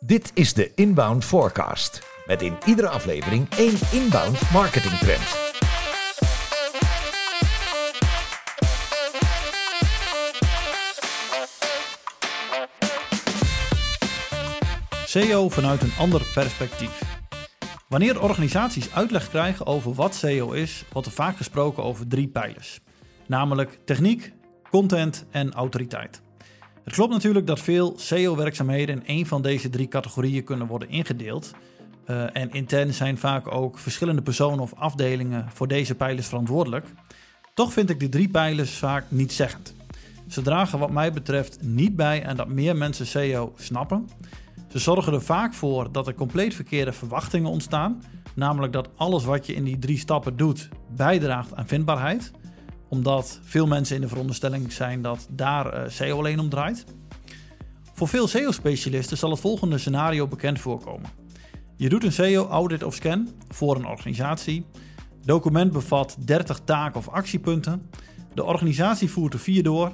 Dit is de Inbound Forecast. Met in iedere aflevering één inbound marketing trend. SEO vanuit een ander perspectief. Wanneer organisaties uitleg krijgen over wat SEO is, wordt er vaak gesproken over drie pijlers. Namelijk techniek, content en autoriteit. Het klopt natuurlijk dat veel SEO-werkzaamheden in één van deze drie categorieën kunnen worden ingedeeld. Uh, en intern zijn vaak ook verschillende personen of afdelingen voor deze pijlers verantwoordelijk. Toch vind ik die drie pijlers vaak niet zeggend. Ze dragen wat mij betreft niet bij aan dat meer mensen SEO snappen. Ze zorgen er vaak voor dat er compleet verkeerde verwachtingen ontstaan. Namelijk dat alles wat je in die drie stappen doet bijdraagt aan vindbaarheid omdat veel mensen in de veronderstelling zijn dat daar uh, SEO alleen om draait. Voor veel SEO-specialisten zal het volgende scenario bekend voorkomen. Je doet een SEO-audit of scan voor een organisatie. Document bevat 30 taken of actiepunten. De organisatie voert er vier door.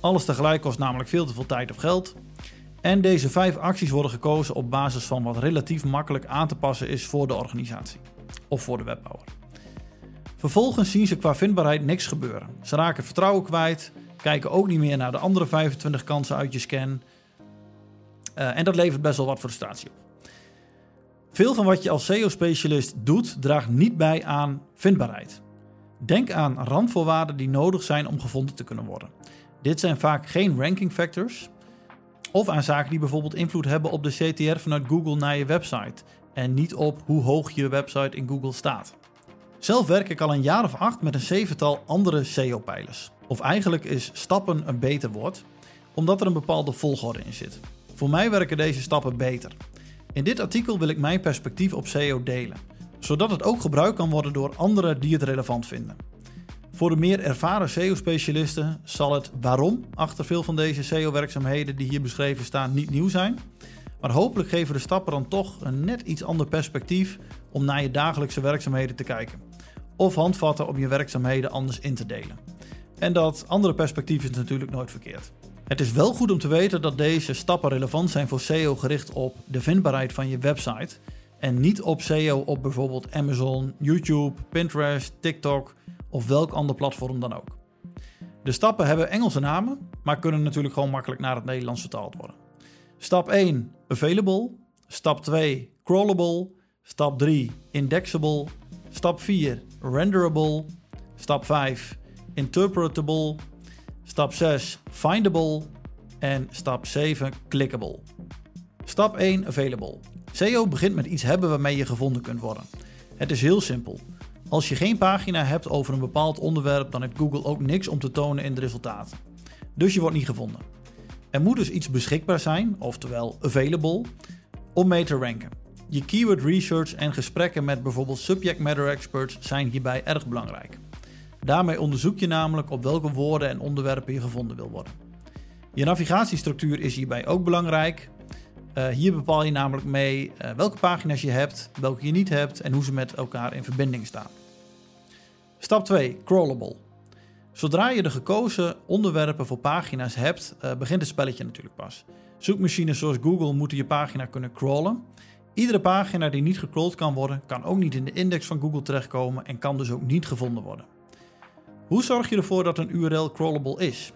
Alles tegelijk kost namelijk veel te veel tijd of geld. En deze vijf acties worden gekozen op basis van wat relatief makkelijk aan te passen is voor de organisatie of voor de webbouwer. Vervolgens zien ze qua vindbaarheid niks gebeuren. Ze raken vertrouwen kwijt, kijken ook niet meer naar de andere 25 kansen uit je scan. Uh, en dat levert best wel wat frustratie op. Veel van wat je als SEO-specialist doet, draagt niet bij aan vindbaarheid. Denk aan randvoorwaarden die nodig zijn om gevonden te kunnen worden. Dit zijn vaak geen ranking factors, of aan zaken die bijvoorbeeld invloed hebben op de CTR vanuit Google naar je website en niet op hoe hoog je website in Google staat. Zelf werk ik al een jaar of acht met een zevental andere SEO-pijlers. Of eigenlijk is stappen een beter woord, omdat er een bepaalde volgorde in zit. Voor mij werken deze stappen beter. In dit artikel wil ik mijn perspectief op SEO delen, zodat het ook gebruikt kan worden door anderen die het relevant vinden. Voor de meer ervaren SEO-specialisten zal het waarom achter veel van deze SEO-werkzaamheden die hier beschreven staan niet nieuw zijn. Maar hopelijk geven de stappen dan toch een net iets ander perspectief om naar je dagelijkse werkzaamheden te kijken of handvatten om je werkzaamheden anders in te delen. En dat andere perspectief is natuurlijk nooit verkeerd. Het is wel goed om te weten dat deze stappen relevant zijn voor SEO gericht op de vindbaarheid van je website en niet op SEO op bijvoorbeeld Amazon, YouTube, Pinterest, TikTok of welk ander platform dan ook. De stappen hebben Engelse namen, maar kunnen natuurlijk gewoon makkelijk naar het Nederlands vertaald worden. Stap 1 available, stap 2 crawlable, stap 3 indexable, stap 4 renderable. Stap 5, interpretable. Stap 6, findable. En stap 7, clickable. Stap 1, available. SEO begint met iets hebben waarmee je gevonden kunt worden. Het is heel simpel. Als je geen pagina hebt over een bepaald onderwerp, dan heeft Google ook niks om te tonen in de resultaten. Dus je wordt niet gevonden. Er moet dus iets beschikbaar zijn, oftewel available, om mee te ranken. Je keyword research en gesprekken met bijvoorbeeld subject matter experts zijn hierbij erg belangrijk. Daarmee onderzoek je namelijk op welke woorden en onderwerpen je gevonden wil worden. Je navigatiestructuur is hierbij ook belangrijk. Uh, hier bepaal je namelijk mee uh, welke pagina's je hebt, welke je niet hebt en hoe ze met elkaar in verbinding staan. Stap 2: Crawlable. Zodra je de gekozen onderwerpen voor pagina's hebt, uh, begint het spelletje natuurlijk pas. Zoekmachines zoals Google moeten je pagina kunnen crawlen. Iedere pagina die niet gecrawled kan worden, kan ook niet in de index van Google terechtkomen en kan dus ook niet gevonden worden. Hoe zorg je ervoor dat een URL crawlable is?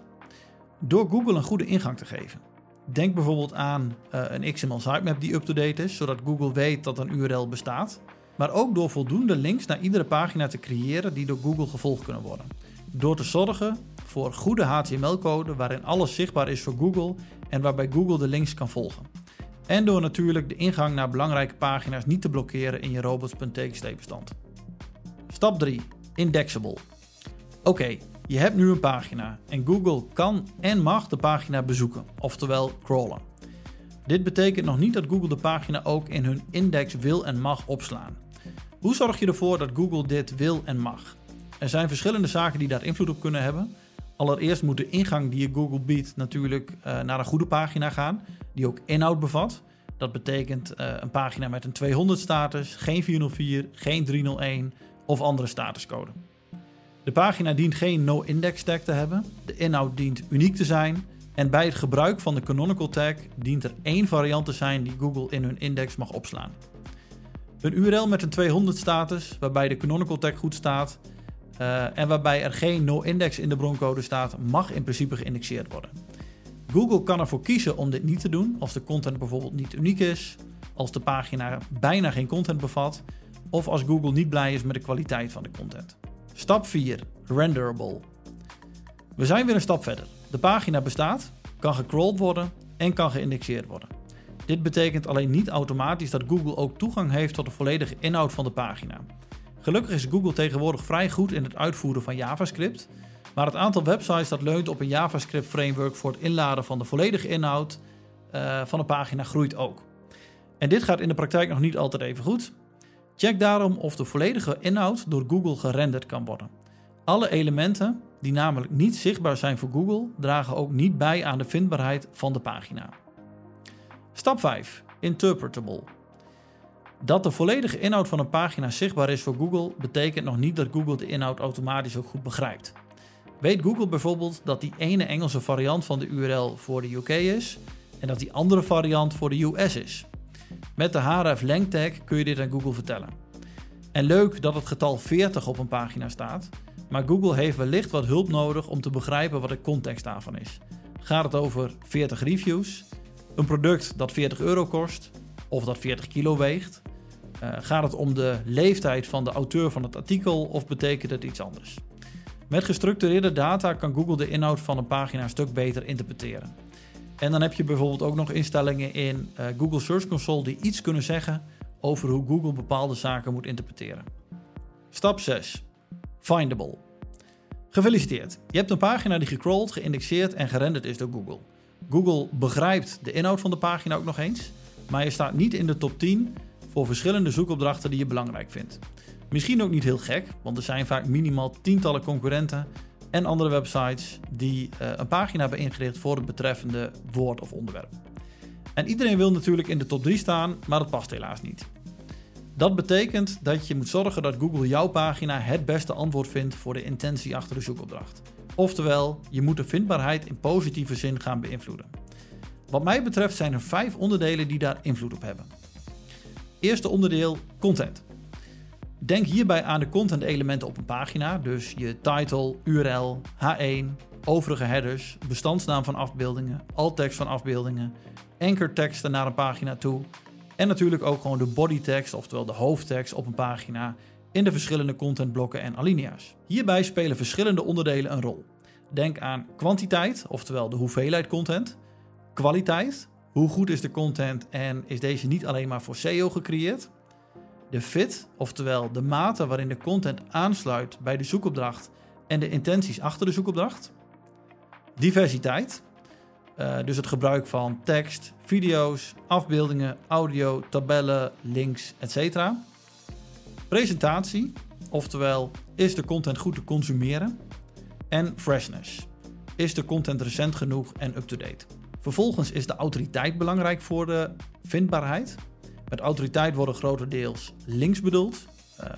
Door Google een goede ingang te geven. Denk bijvoorbeeld aan uh, een XML sitemap die up-to-date is, zodat Google weet dat een URL bestaat. Maar ook door voldoende links naar iedere pagina te creëren die door Google gevolgd kunnen worden. Door te zorgen voor goede HTML-code waarin alles zichtbaar is voor Google en waarbij Google de links kan volgen. En door natuurlijk de ingang naar belangrijke pagina's niet te blokkeren in je robots.txt bestand. Stap 3. Indexable. Oké, je hebt nu een pagina en Google kan en mag de pagina bezoeken, oftewel crawlen. Dit betekent nog niet dat Google de pagina ook in hun index wil en mag opslaan. Hoe zorg je ervoor dat Google dit wil en mag? Er zijn verschillende zaken die daar invloed op kunnen hebben. Allereerst moet de ingang die je Google biedt natuurlijk uh, naar een goede pagina gaan, die ook inhoud bevat. Dat betekent uh, een pagina met een 200 status, geen 404, geen 301 of andere statuscode. De pagina dient geen no-index tag te hebben. De inhoud dient uniek te zijn. En bij het gebruik van de canonical tag dient er één variant te zijn die Google in hun index mag opslaan. Een URL met een 200 status, waarbij de canonical tag goed staat uh, en waarbij er geen no-index in de broncode staat, mag in principe geïndexeerd worden. Google kan ervoor kiezen om dit niet te doen als de content bijvoorbeeld niet uniek is, als de pagina bijna geen content bevat of als Google niet blij is met de kwaliteit van de content. Stap 4: Renderable. We zijn weer een stap verder. De pagina bestaat, kan gecrawled worden en kan geïndexeerd worden. Dit betekent alleen niet automatisch dat Google ook toegang heeft tot de volledige inhoud van de pagina. Gelukkig is Google tegenwoordig vrij goed in het uitvoeren van JavaScript, maar het aantal websites dat leunt op een JavaScript framework voor het inladen van de volledige inhoud uh, van een pagina groeit ook. En dit gaat in de praktijk nog niet altijd even goed. Check daarom of de volledige inhoud door Google gerenderd kan worden. Alle elementen die namelijk niet zichtbaar zijn voor Google dragen ook niet bij aan de vindbaarheid van de pagina. Stap 5. Interpretable. Dat de volledige inhoud van een pagina zichtbaar is voor Google betekent nog niet dat Google de inhoud automatisch ook goed begrijpt. Weet Google bijvoorbeeld dat die ene Engelse variant van de URL voor de UK is en dat die andere variant voor de US is? Met de href length tag kun je dit aan Google vertellen. En leuk dat het getal 40 op een pagina staat, maar Google heeft wellicht wat hulp nodig om te begrijpen wat de context daarvan is. Gaat het over 40 reviews, een product dat 40 euro kost of dat 40 kilo weegt? Uh, gaat het om de leeftijd van de auteur van het artikel of betekent het iets anders? Met gestructureerde data kan Google de inhoud van een pagina een stuk beter interpreteren. En dan heb je bijvoorbeeld ook nog instellingen in uh, Google Search Console die iets kunnen zeggen over hoe Google bepaalde zaken moet interpreteren. Stap 6. Findable. Gefeliciteerd. Je hebt een pagina die gecrawled, geïndexeerd en gerenderd is door Google. Google begrijpt de inhoud van de pagina ook nog eens, maar je staat niet in de top 10 voor verschillende zoekopdrachten die je belangrijk vindt. Misschien ook niet heel gek, want er zijn vaak minimaal tientallen concurrenten en andere websites die uh, een pagina hebben ingericht voor het betreffende woord of onderwerp. En iedereen wil natuurlijk in de top 3 staan, maar dat past helaas niet. Dat betekent dat je moet zorgen dat Google jouw pagina het beste antwoord vindt voor de intentie achter de zoekopdracht. Oftewel, je moet de vindbaarheid in positieve zin gaan beïnvloeden. Wat mij betreft zijn er vijf onderdelen die daar invloed op hebben. Eerste onderdeel: content. Denk hierbij aan de content elementen op een pagina, dus je title, URL, H1, overige headers, bestandsnaam van afbeeldingen, alttekst van afbeeldingen, ankerteksten naar een pagina toe en natuurlijk ook gewoon de bodytekst, oftewel de hoofdtekst op een pagina in de verschillende contentblokken en alinea's. Hierbij spelen verschillende onderdelen een rol. Denk aan kwantiteit, oftewel de hoeveelheid content, kwaliteit, hoe goed is de content en is deze niet alleen maar voor SEO gecreëerd, de fit, oftewel de mate waarin de content aansluit bij de zoekopdracht en de intenties achter de zoekopdracht, diversiteit, uh, dus het gebruik van tekst, video's, afbeeldingen, audio, tabellen, links, etc. Presentatie, oftewel is de content goed te consumeren. En freshness, is de content recent genoeg en up-to-date. Vervolgens is de autoriteit belangrijk voor de vindbaarheid. Met autoriteit worden grotendeels links bedoeld. Uh,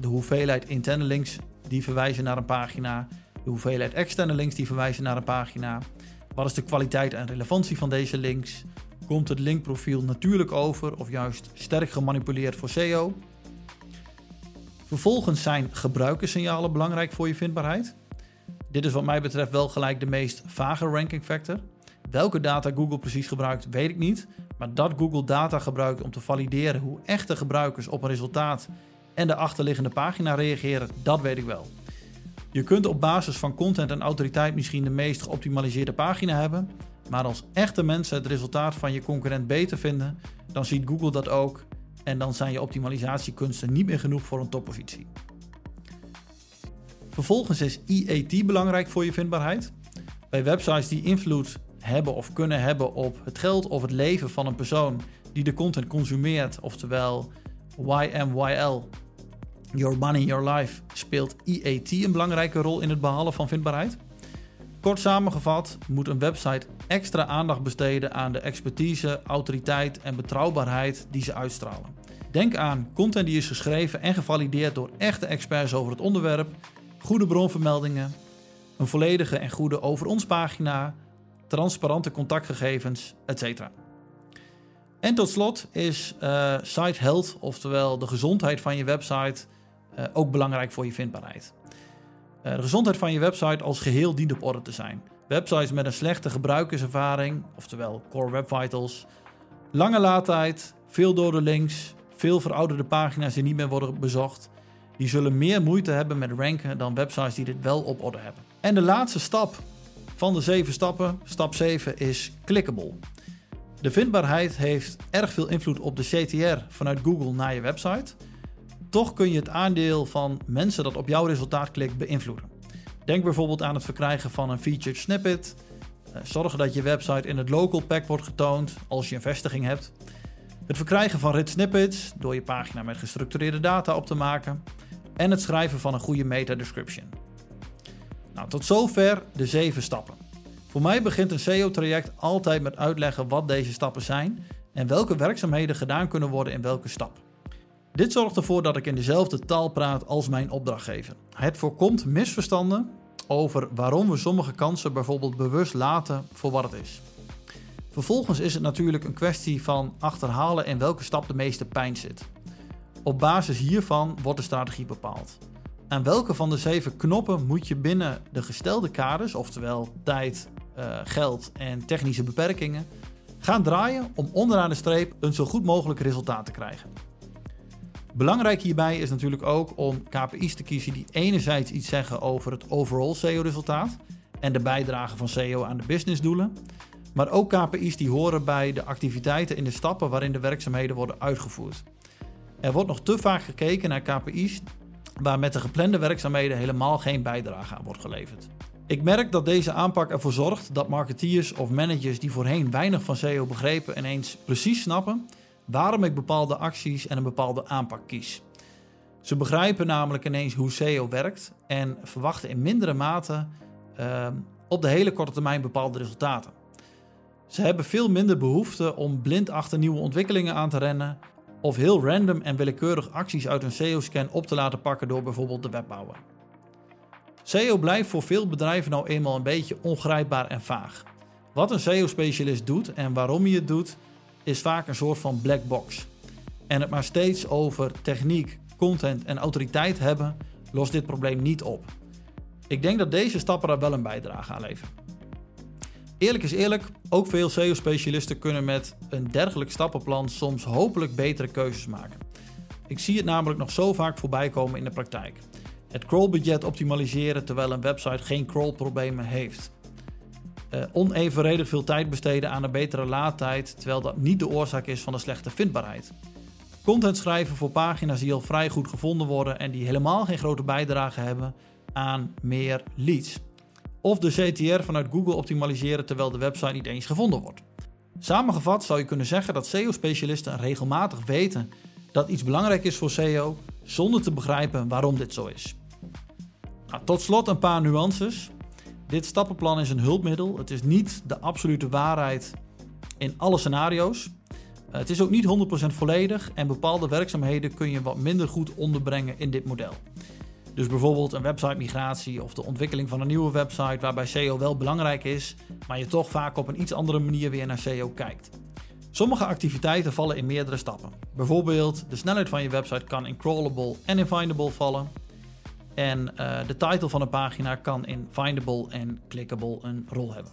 de hoeveelheid interne links die verwijzen naar een pagina, de hoeveelheid externe links die verwijzen naar een pagina, wat is de kwaliteit en relevantie van deze links? Komt het linkprofiel natuurlijk over of juist sterk gemanipuleerd voor SEO? Vervolgens zijn gebruikerssignalen belangrijk voor je vindbaarheid. Dit is wat mij betreft wel gelijk de meest vage ranking factor. Welke data Google precies gebruikt, weet ik niet. Maar dat Google data gebruikt om te valideren hoe echte gebruikers op een resultaat en de achterliggende pagina reageren, dat weet ik wel. Je kunt op basis van content en autoriteit misschien de meest geoptimaliseerde pagina hebben, maar als echte mensen het resultaat van je concurrent beter vinden, dan ziet Google dat ook en dan zijn je optimalisatiekunsten niet meer genoeg voor een toppositie. Vervolgens is EAT belangrijk voor je vindbaarheid. Bij websites die invloed hebben of kunnen hebben op het geld of het leven van een persoon die de content consumeert, oftewel YMYL, Your Money, Your Life, speelt EAT een belangrijke rol in het behalen van vindbaarheid. Kort samengevat moet een website extra aandacht besteden aan de expertise, autoriteit en betrouwbaarheid die ze uitstralen. Denk aan content die is geschreven en gevalideerd door echte experts over het onderwerp, goede bronvermeldingen, een volledige en goede over ons pagina, transparante contactgegevens, etc. En tot slot is uh, site health, oftewel de gezondheid van je website, uh, ook belangrijk voor je vindbaarheid. Uh, de gezondheid van je website als geheel dient op orde te zijn. Websites met een slechte gebruikerservaring, oftewel Core Web Vitals, lange laadtijd, veel dode links, veel verouderde pagina's die niet meer worden bezocht, die zullen meer moeite hebben met ranken dan websites die dit wel op orde hebben. En de laatste stap van de zeven stappen, stap 7, is clickable. De vindbaarheid heeft erg veel invloed op de CTR vanuit Google naar je website. Toch kun je het aandeel van mensen dat op jouw resultaat klikt beïnvloeden. Denk bijvoorbeeld aan het verkrijgen van een featured snippet. Eh, zorgen dat je website in het local pack wordt getoond als je een vestiging hebt. Het verkrijgen van rich snippets door je pagina met gestructureerde data op te maken. En het schrijven van een goede meta description. Nou, tot zover de zeven stappen. Voor mij begint een SEO-traject altijd met uitleggen wat deze stappen zijn en welke werkzaamheden gedaan kunnen worden in welke stap. Dit zorgt ervoor dat ik in dezelfde taal praat als mijn opdrachtgever. Het voorkomt misverstanden over waarom we sommige kansen bijvoorbeeld bewust laten voor wat het is. Vervolgens is het natuurlijk een kwestie van achterhalen in welke stap de meeste pijn zit. Op basis hiervan wordt de strategie bepaald. Aan welke van de zeven knoppen moet je binnen de gestelde kaders, oftewel tijd, uh, geld en technische beperkingen, gaan draaien om onderaan de streep een zo goed mogelijk resultaat te krijgen. Belangrijk hierbij is natuurlijk ook om KPI's te kiezen die enerzijds iets zeggen over het overall SEO-resultaat en de bijdrage van SEO aan de businessdoelen, maar ook KPI's die horen bij de activiteiten in de stappen waarin de werkzaamheden worden uitgevoerd. Er wordt nog te vaak gekeken naar KPI's waar met de geplande werkzaamheden helemaal geen bijdrage aan wordt geleverd. Ik merk dat deze aanpak ervoor zorgt dat marketeers of managers die voorheen weinig van SEO begrepen ineens precies snappen waarom ik bepaalde acties en een bepaalde aanpak kies. Ze begrijpen namelijk ineens hoe SEO werkt en verwachten in mindere mate uh, op de hele korte termijn bepaalde resultaten. Ze hebben veel minder behoefte om blind achter nieuwe ontwikkelingen aan te rennen of heel random en willekeurig acties uit een SEO-scan op te laten pakken door bijvoorbeeld de webbouwer. SEO blijft voor veel bedrijven nou eenmaal een beetje ongrijpbaar en vaag. Wat een SEO-specialist doet en waarom hij het doet, is vaak een soort van black box. En het maar steeds over techniek, content en autoriteit hebben, lost dit probleem niet op. Ik denk dat deze stappen daar wel een bijdrage aan leveren. Eerlijk is eerlijk, ook veel SEO-specialisten kunnen met een dergelijk stappenplan soms hopelijk betere keuzes maken. Ik zie het namelijk nog zo vaak voorbij komen in de praktijk. Het crawlbudget optimaliseren terwijl een website geen crawlproblemen heeft. Uh, onevenredig veel tijd besteden aan een betere laadtijd, terwijl dat niet de oorzaak is van de slechte vindbaarheid. Content schrijven voor pagina's die al vrij goed gevonden worden en die helemaal geen grote bijdrage hebben aan meer leads. Of de CTR vanuit Google optimaliseren terwijl de website niet eens gevonden wordt. Samengevat zou je kunnen zeggen dat SEO-specialisten regelmatig weten dat iets belangrijk is voor SEO, zonder te begrijpen waarom dit zo is. Nou, tot slot een paar nuances. Dit stappenplan is een hulpmiddel. Het is niet de absolute waarheid in alle scenario's. Eh, het is ook niet 100% volledig en bepaalde werkzaamheden kun je wat minder goed onderbrengen in dit model. Dus bijvoorbeeld een website migratie of de ontwikkeling van een nieuwe website waarbij SEO wel belangrijk is, maar je toch vaak op een iets andere manier weer naar SEO kijkt. Sommige activiteiten vallen in meerdere stappen. Bijvoorbeeld de snelheid van je website kan in crawlable en in findable vallen. En uh, de title van een pagina kan in findable en clickable een rol hebben.